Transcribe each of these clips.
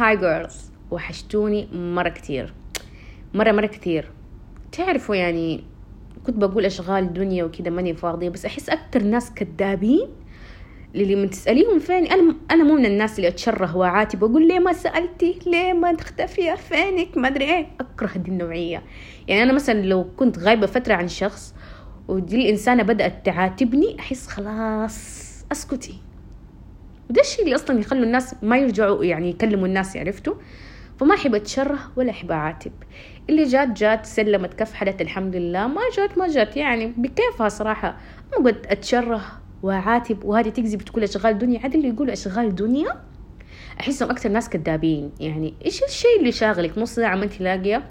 هاي جيرلز وحشتوني مرة كتير. مرة مرة كتير. تعرفوا يعني كنت بقول أشغال دنيا وكذا ماني فاضية بس أحس أكتر ناس كذابين اللي من تسأليهم فين أنا أنا مو من الناس اللي أتشره وأعاتب وأقول ليه ما سألتي؟ ليه ما تختفي فينك ما أدري إيه. أكره دي النوعية. يعني أنا مثلا لو كنت غايبة فترة عن شخص ودي الإنسانة بدأت تعاتبني أحس خلاص أسكتي. وده الشيء اللي أصلا يخلوا الناس ما يرجعوا يعني يكلموا الناس عرفتوا؟ فما أحب أتشره ولا أحب أعاتب. اللي جات جات سلمت كفحلت الحمد لله ما جات ما جات. يعني بكيفها صراحة. ما قد أتشره وأعاتب وهذه تكذب تقول أشغال دنيا. عاد اللي يقولوا أشغال دنيا أحسهم أكثر ناس كذابين. يعني إيش الشيء اللي شاغلك؟ نص ساعة ما أنت لاقية.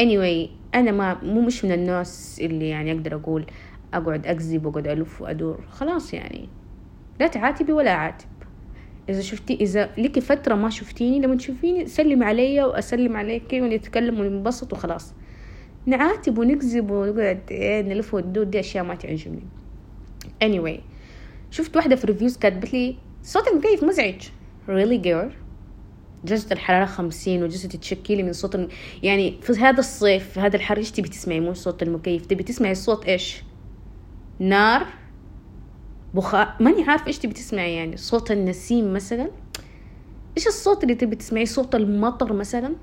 Anyway أنا ما مو مش من الناس اللي يعني أقدر أقول أقعد أكذب وأقعد ألف وأدور. خلاص يعني. لا تعاتبي ولا أعاتب. إذا شفتي إذا لك فترة ما شفتيني لما تشوفيني سلم علي وأسلم عليك ونتكلم وننبسط وخلاص. نعاتب ونكذب ونقعد إيه نلف وندور دي أشياء ما تعجبني. Anyway شفت واحدة في ريفيوز كاتبت لي صوت المكيف مزعج. Really girl درجة الحرارة خمسين وجلسة تتشكيلي من صوت الم... يعني في هذا الصيف في هذا الحر إيش تبي تسمعي؟ مو صوت المكيف تبي تسمعي الصوت إيش؟ نار بخار ماني عارفة إيش تبي تسمعي يعني صوت النسيم مثلا؟ إيش الصوت اللي تبي تسمعيه؟ صوت المطر مثلا؟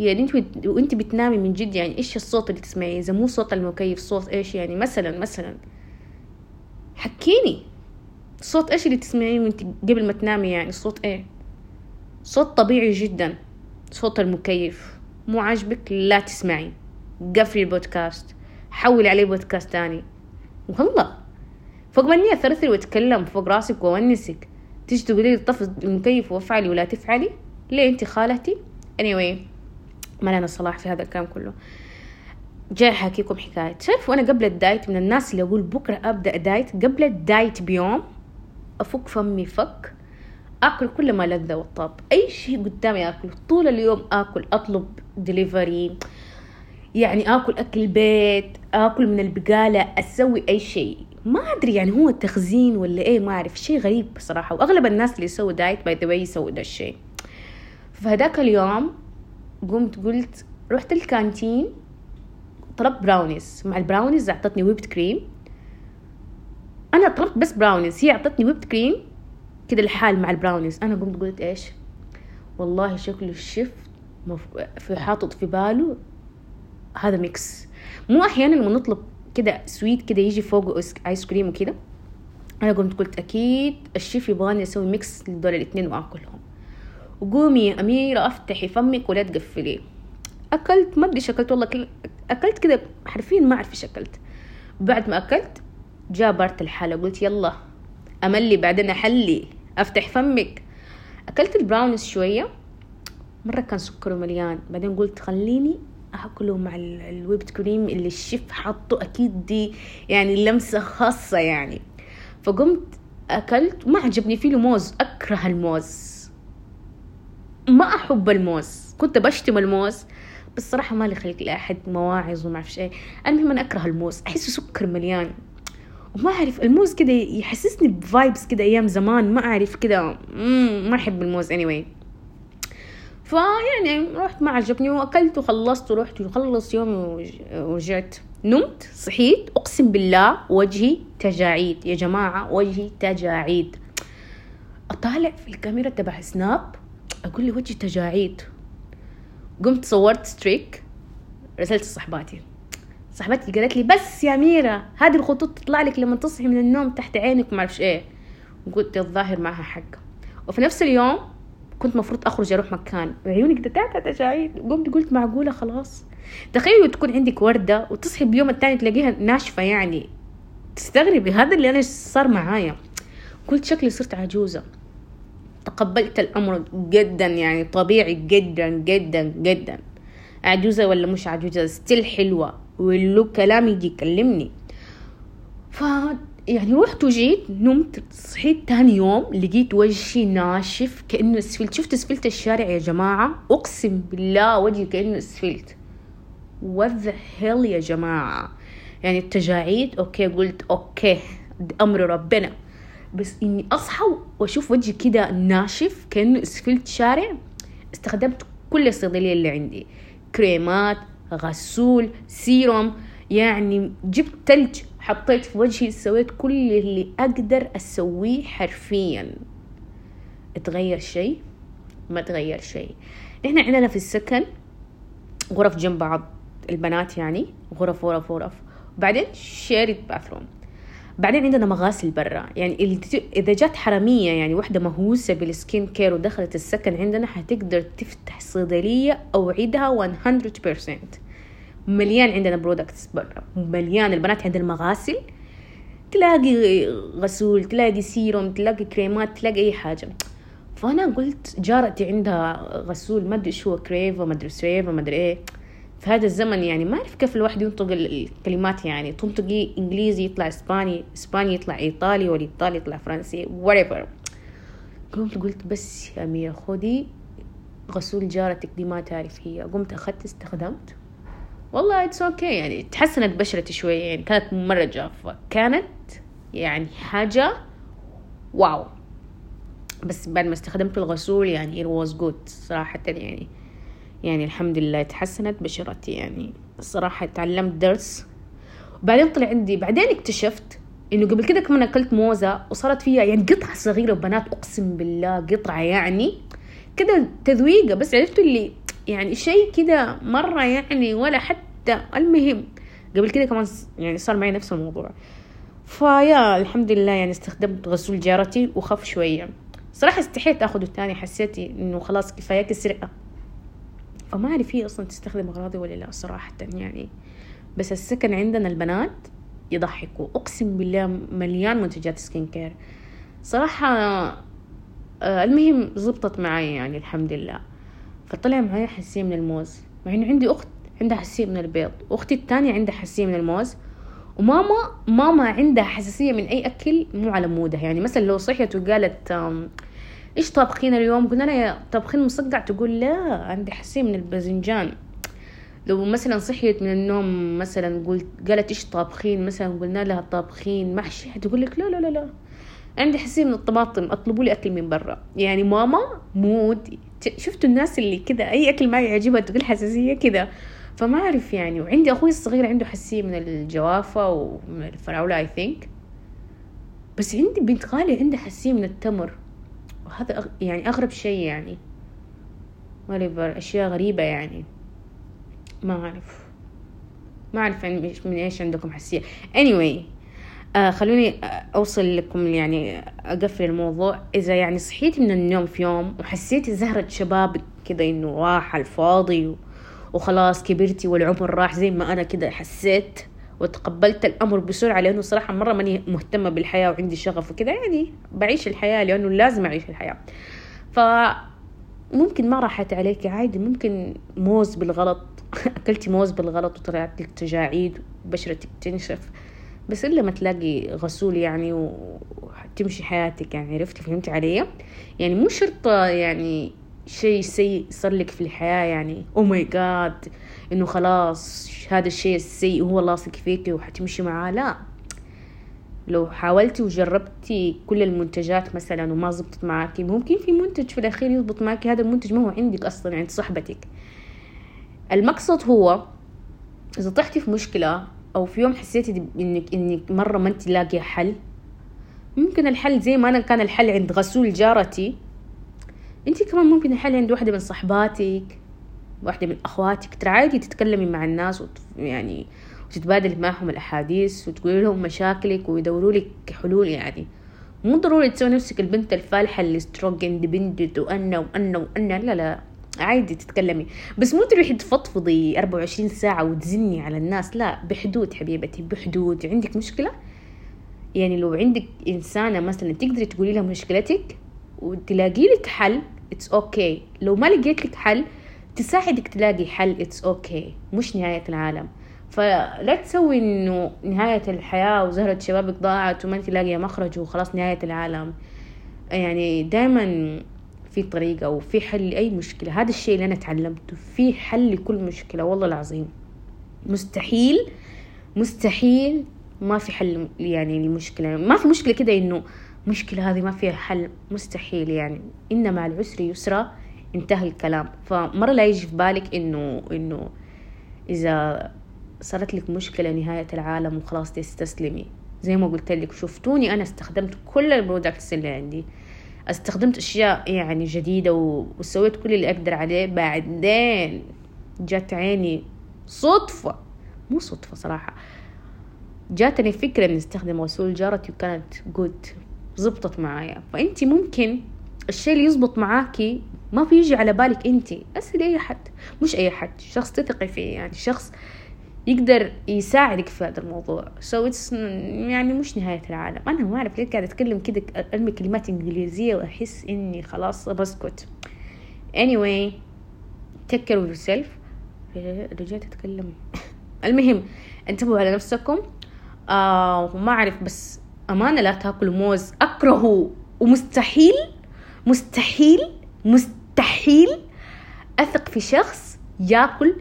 يعني أنت وأنت بتنامي من جد يعني إيش الصوت اللي تسمعيه؟ إذا مو صوت المكيف صوت إيش يعني؟ مثلا مثلا. حكيني. صوت إيش اللي تسمعيه وأنت قبل ما تنامي يعني؟ صوت إيه؟ صوت طبيعي جدا. صوت المكيف. مو عاجبك؟ لا تسمعي. قفلي البودكاست. حولي عليه بودكاست تاني. والله. فوق ما اني اثرثر وأتكلم فوق راسك وونسك تيجي تقولي لي طفي المكيف وافعلي ولا تفعلي؟ ليه انت خالتي؟ Anyway ما لنا صلاح في هذا الكلام كله. جاي احكيكم حكاية. تعرفوا أنا قبل ال diet من الناس اللي أقول بكرة أبدأ diet؟ قبل ال diet بيوم أفك فمي فك آكل كل ما لذ وطاب. أي شيء قدامي اكل طول اليوم آكل أطلب دليفري يعني آكل أكل بيت آكل من البقالة أسوي أي شيء. ما أدري يعني هو تخزين ولا إيه ما أعرف. شيء غريب بصراحة. وأغلب الناس اللي يسووا diet by the way يسووا ده الشيء. فهداك اليوم قمت قلت رحت ال canteen طلبت براونيز مع البراونيز أعطتني whipped cream أنا طلبت بس براونيز هي أعطتني whipped cream كده لحال مع البراونيز أنا قمت قلت إيش؟ والله شكله الشيف. في حاطط في باله هذا mix مو أحيانا لما نطلب كده سويت كده يجي فوق ايس كريم وكده أنا قمت قلت أكيد الشيف يبغاني أسوي mix لدول الاثنين وآكلهم. وقومي يا أميرة أفتحي فمك ولا تقفلي. أكلت ما أدري شكلت والله كل... أكلت كده حرفيا ما أعرف إيش أكلت. بعد ما أكلت جاء part الحلا قلت يلا أملي بعدين أحلي أفتح فمك. أكلت البراونيز شوية مرة كان سكره مليان. بعدين قلت خليني أكله مع ال whipped cream اللي الشيف حاطه أكيد دي يعني لمسة خاصة يعني. فقمت أكلت ما عجبني فيه موز أكره الموز. ما أحب الموز. كنت بشتم الموز بس صراحة مالي خلق لأحد مواعظ وما أعرف إيه المهم أنا أكره الموز أحسه سكر مليان. وما أعرف الموز كده يحسسني بفايبس كده أيام زمان ما أعرف كده. ما أحب الموز anyway. فيعني رحت ما عجبني وأكلت وخلصت ورحت وخلص يومي ورجعت نمت صحيت أقسم بالله وجهي تجاعيد. يا جماعة وجهي تجاعيد. أطالع في الكاميرا تبع سناب أقول لي وجهي تجاعيد. قمت صورت ستريك رسلت صحباتي صاحبتي قالت لي بس يا أميرة هذه الخطوط تطلع لك لما تصحي من النوم تحت عينك وما أعرفش إيه وقلت الظاهر معها حق. وفي نفس اليوم كنت مفروض أخرج أروح مكان. وعيوني كده تعتها تجاعيد. قمت قلت معقولة خلاص. تخيلوا تكون عندك وردة وتصحي بيوم التاني تلاقيها ناشفة يعني. تستغربي هذا اللي أنا صار معايا. قلت شكلي صرت عجوزة. تقبلت الأمر جدا يعني طبيعي جدا جدا جدا. عجوزة ولا مش عجوزة still حلوة. واللي له كلام يجي يكلمني. ف يعني رحت وجيت نمت صحيت تاني يوم لقيت وجهي ناشف كأنه اسفلت شفت اسفلت الشارع يا جماعة؟ أقسم بالله وجهي كأنه اسفلت what hell يا جماعة؟ يعني التجاعيد okay قلت okay أمر ربنا. بس إني أصحى وأشوف وجهي كده ناشف كأنه اسفلت شارع. استخدمت كل الصيدلية اللي عندي. كريمات غسول سيروم يعني جبت تلج حطيت في وجهي سويت كل اللي أقدر أسويه حرفيا. تغير شيء؟ ما تغير شيء. إحنا عندنا في السكن غرف جنب بعض البنات يعني غرف غرف غرف. بعدين shared bathroom بعدين عندنا مغاسل برا. يعني إذا جات حرامية يعني واحدة مهووسة بال skin care ودخلت السكن عندنا حتقدر تفتح صيدلية أوعدها 100% مليان عندنا products برا مليان. البنات عندنا مغاسل تلاقي غسول تلاقي سيروم تلاقي كريمات تلاقي أي حاجة. فأنا قلت جارتي عندها غسول ما أدري إيش هو كريفا ما أدري سريفا ما أدري إيه. في هذا الزمن يعني ما أعرف كيف الواحد ينطق الكلمات يعني. تنطقي إنجليزي يطلع إسباني إسباني يطلع إيطالي والإيطالي يطلع فرنسي whatever. قمت قلت بس يا أميرة خذي غسول جارتك دي ما تعرف هي. قمت أخذت استخدمت. والله it's okay. يعني تحسنت بشرتي شوية يعني كانت مرة جافة. كانت يعني حاجة واو. بس بعد ما استخدمت الغسول يعني it was good صراحة يعني. يعني الحمد لله تحسنت بشرتي يعني. الصراحة تعلمت درس. وبعدين طلع عندي بعدين اكتشفت إنه قبل كده كمان أكلت موزة وصارت فيها يعني قطعة صغيرة وبنات أقسم بالله قطعة يعني. كده تذويقة بس عرفت اللي يعني شيء كده مرة يعني ولا حتى. المهم قبل كده كمان يعني صار معي نفس الموضوع. فيا الحمد لله يعني استخدمت غسول جارتي وخف شوية. صراحة استحيت آخذه تاني حسيتي إنه خلاص كفاية السرقة فما أعرف هي أصلا تستخدم أغراضي ولا لا صراحة يعني. بس السكن عندنا البنات يضحكوا. أقسم بالله مليان منتجات skin care. صراحة آه المهم زبطت معي يعني الحمد لله فطلع معي حساسية من الموز. مع إنه عندي أخت عندها حساسية من البيض وأختي الثانية عندها حساسية من الموز. وماما ماما عندها حساسية من أي أكل مو على مودها يعني مثلا لو صحيت وقالت إيش طابخين اليوم؟ قلنا لها طابخين مسقع تقول لا عندي حساسيه من الباذنجان. لو مثلا صحيت من النوم مثلا قلت قالت إيش طابخين؟ مثلا قلنا لها طابخين محشي. حتقول لك لا لا لا لا. عندي حساسيه من الطماطم اطلبوا لي أكل من برا. يعني ماما مود شفتوا الناس اللي كذا أي أكل ما يعجبها تقول حساسية كذا فما أعرف يعني وعندي أخوي الصغير عنده حساسيه من الجوافة ومن الفراولة اي ثينك بس عندي بنت خالي عندها حساسيه من التمر. هذا يعني أغرب شيء يعني. وليفر أشياء غريبة يعني. ما أعرف. ما يعني من إيش عندكم حساسية anyway. آه خلوني أوصل لكم يعني أقفل الموضوع. إذا يعني صحيتي من النوم في يوم وحسيتي زهرة شبابك كذا إنه راح الفاضي وخلاص كبرتي والعمر راح زي ما أنا كذا حسيت وتقبلت الأمر بسرعة لأنه صراحة مرة ماني مهتمة بالحياة وعندي شغف وكذا يعني بعيش الحياة لأنه لازم أعيش الحياة. ف ممكن ما راحت عليك عادي ممكن موز بالغلط. أكلتي موز بالغلط وطلعت لك تجاعيد وبشرتك تنشف. بس إلا ما تلاقي غسول يعني وتمشي حياتك يعني عرفتي فهمتي علي؟ يعني مو شرط يعني شيء سيء صار لك في الحياة يعني أو ماي جاد إنه خلاص هذا الشيء السيء هو لاصق فيكي وحتمشي معاه. لا. لو حاولتي وجربتي كل المنتجات مثلا وما زبطت معاكي ممكن في منتج في الأخير يزبط معاكي هذا المنتج ما هو عندك أصلا عند صاحبتك. المقصد هو إذا طحتي في مشكلة أو في يوم حسيتي انك إنك مرة ما انت لاقية حل؟ ممكن الحل زي ما أنا كان الحل عند غسول جارتي. انت كمان ممكن الحل عند واحدة من صحباتك واحدة من أخواتك. ترى عادي تتكلمي مع الناس وت... يعني وتتبادل معهم الأحاديث وتقولي لهم مشاكلك ويدوروا لك حلول يعني. مو ضروري تسوي نفسك البنت الفالحة اللي strong independent وأنا وأنا وأنا. لا لا. عادي تتكلمي. بس مو تروحي تفضفضي 24 ساعة وتزني على الناس لا بحدود حبيبتي بحدود. عندك مشكلة؟ يعني لو عندك إنسانة مثلا تقدري تقولي لها مشكلتك وتلاقي لك حل it's okay. لو ما لقيت لك حل تساعدك تلاقي حل it's okay. مش نهاية العالم. فلا تسوي إنه نهاية الحياة وزهرة شبابك ضاعت وما انت لاقية مخرج وخلاص نهاية العالم. يعني دائما في طريقة وفي حل لأي مشكلة. هذا الشيء اللي أنا تعلمته. في حل لكل مشكلة والله العظيم. مستحيل مستحيل ما في حل يعني المشكلة ما في مشكلة كده إنه مشكلة هذه ما فيها حل. مستحيل يعني. إن مع العسر يسرى انتهى الكلام. فمرة لا يجي في بالك إنه إنه إذا صارت لك مشكلة نهاية العالم وخلاص تستسلمي. زي ما قلت لك شفتوني أنا استخدمت كل ال products اللي عندي. استخدمت أشياء يعني جديدة وسويت كل اللي أقدر عليه. بعدين جات عيني صدفة مو صدفة صراحة جاتني فكرة إني أستخدم غسول جارتي وكانت good زبطت معايا. فأنت ممكن الشيء اللي يزبط معاكي ما بيجي على بالك أنت اسألي اي حد مش أي حد شخص تثقي فيه يعني شخص يقدر يساعدك في هذا الموضوع. سو so it's يعني مش نهاية العالم. أنا ما أعرف ليه قاعدة أتكلم كده أرمي كلمات إنجليزية وأحس إني خلاص بسكت. Anyway take care of yourself. رجعت أتكلم. المهم انتبهوا على نفسكم. آه وما أعرف بس أمانة لا تاكلوا موز. أكرهه. ومستحيل مستحيل مستحيل أثق في شخص يأكل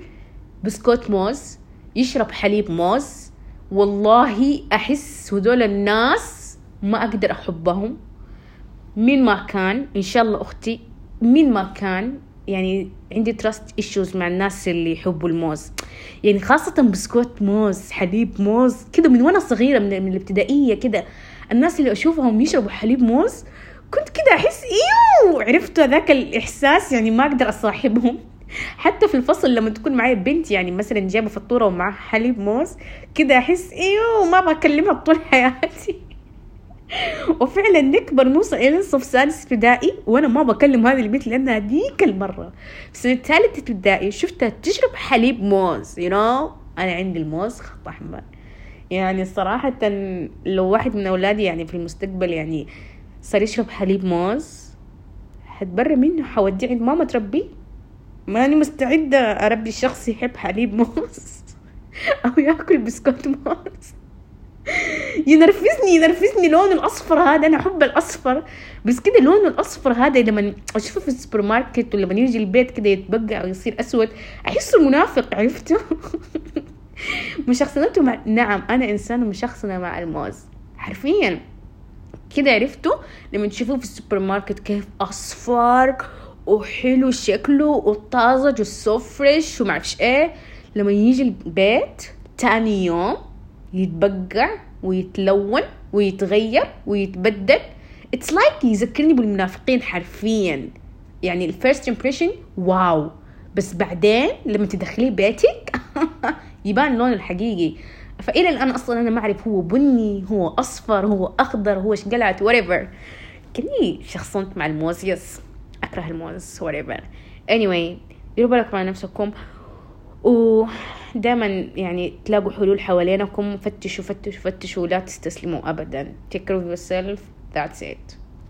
بسكوت موز. يشرب حليب موز. والله أحس هذول الناس ما أقدر أحبهم. مين ما كان إن شاء الله أختي مين ما كان يعني عندي trust issues مع الناس اللي يحبوا الموز. يعني خاصة بسكوت موز حليب موز كده من وأنا صغيرة من, من الابتدائية كده الناس اللي أشوفهم يشربوا حليب موز كنت كده أحس إيوه عرفتوا ذاك الإحساس يعني ما أقدر أصاحبهم. حتى في الفصل لما تكون معي بنت يعني مثلا جايبة فطوره ومعها حليب موز كده أحس إيوه ما بكلمها طول حياتي. وفعلا نكبر نوصل إلى صف سادس ابتدائي وأنا ما بكلم هذه البنت لأنها ديك المرة. في سنه ثالث ابتدائي شفتها تشرب حليب موز يو you know? أنا عندي الموز خط أحمر. يعني صراحة لو واحد من أولادي يعني في المستقبل يعني صار يشرب حليب موز حتبرى منه حوديه عند ماما تربيه. ماني مستعدة أربي شخص يحب حليب موز أو يأكل بسكوت موز. ينرفزني ينرفزني لونه الأصفر هذا. أنا أحب الأصفر. بس كده لونه الأصفر هذا لما أشوفه في السوبر ماركت ولما يجي البيت كده يتبقع ويصير أسود أحسه منافق عرفته؟ مشخصنته مع نعم أنا إنسانة مشخصنة مع الموز. حرفيا. كده عرفتوا لما تشوفوه في السوبر ماركت كيف أصفر. وحلو شكله وطازج fresh ومعرفش إيه. لما يجي البيت تاني يوم يتبقع ويتلون ويتغير ويتبدل. it's like يذكرني بالمنافقين حرفيا. يعني ال first impression واو. بس بعدين لما تدخليه بيتك يبان اللون الحقيقي. فإلى الآن أصلا أنا ما أعرف هو بني هو أصفر هو أخضر هو شقلعت whatever. كني شخصنت مع الموز يس أكره الموز whatever. Anyway ديروا بالكم على نفسكم. ودائما يعني تلاقوا حلول حوالينكم فتشوا فتشوا فتشوا لا تستسلموا أبدا. Take care of yourself. That's it.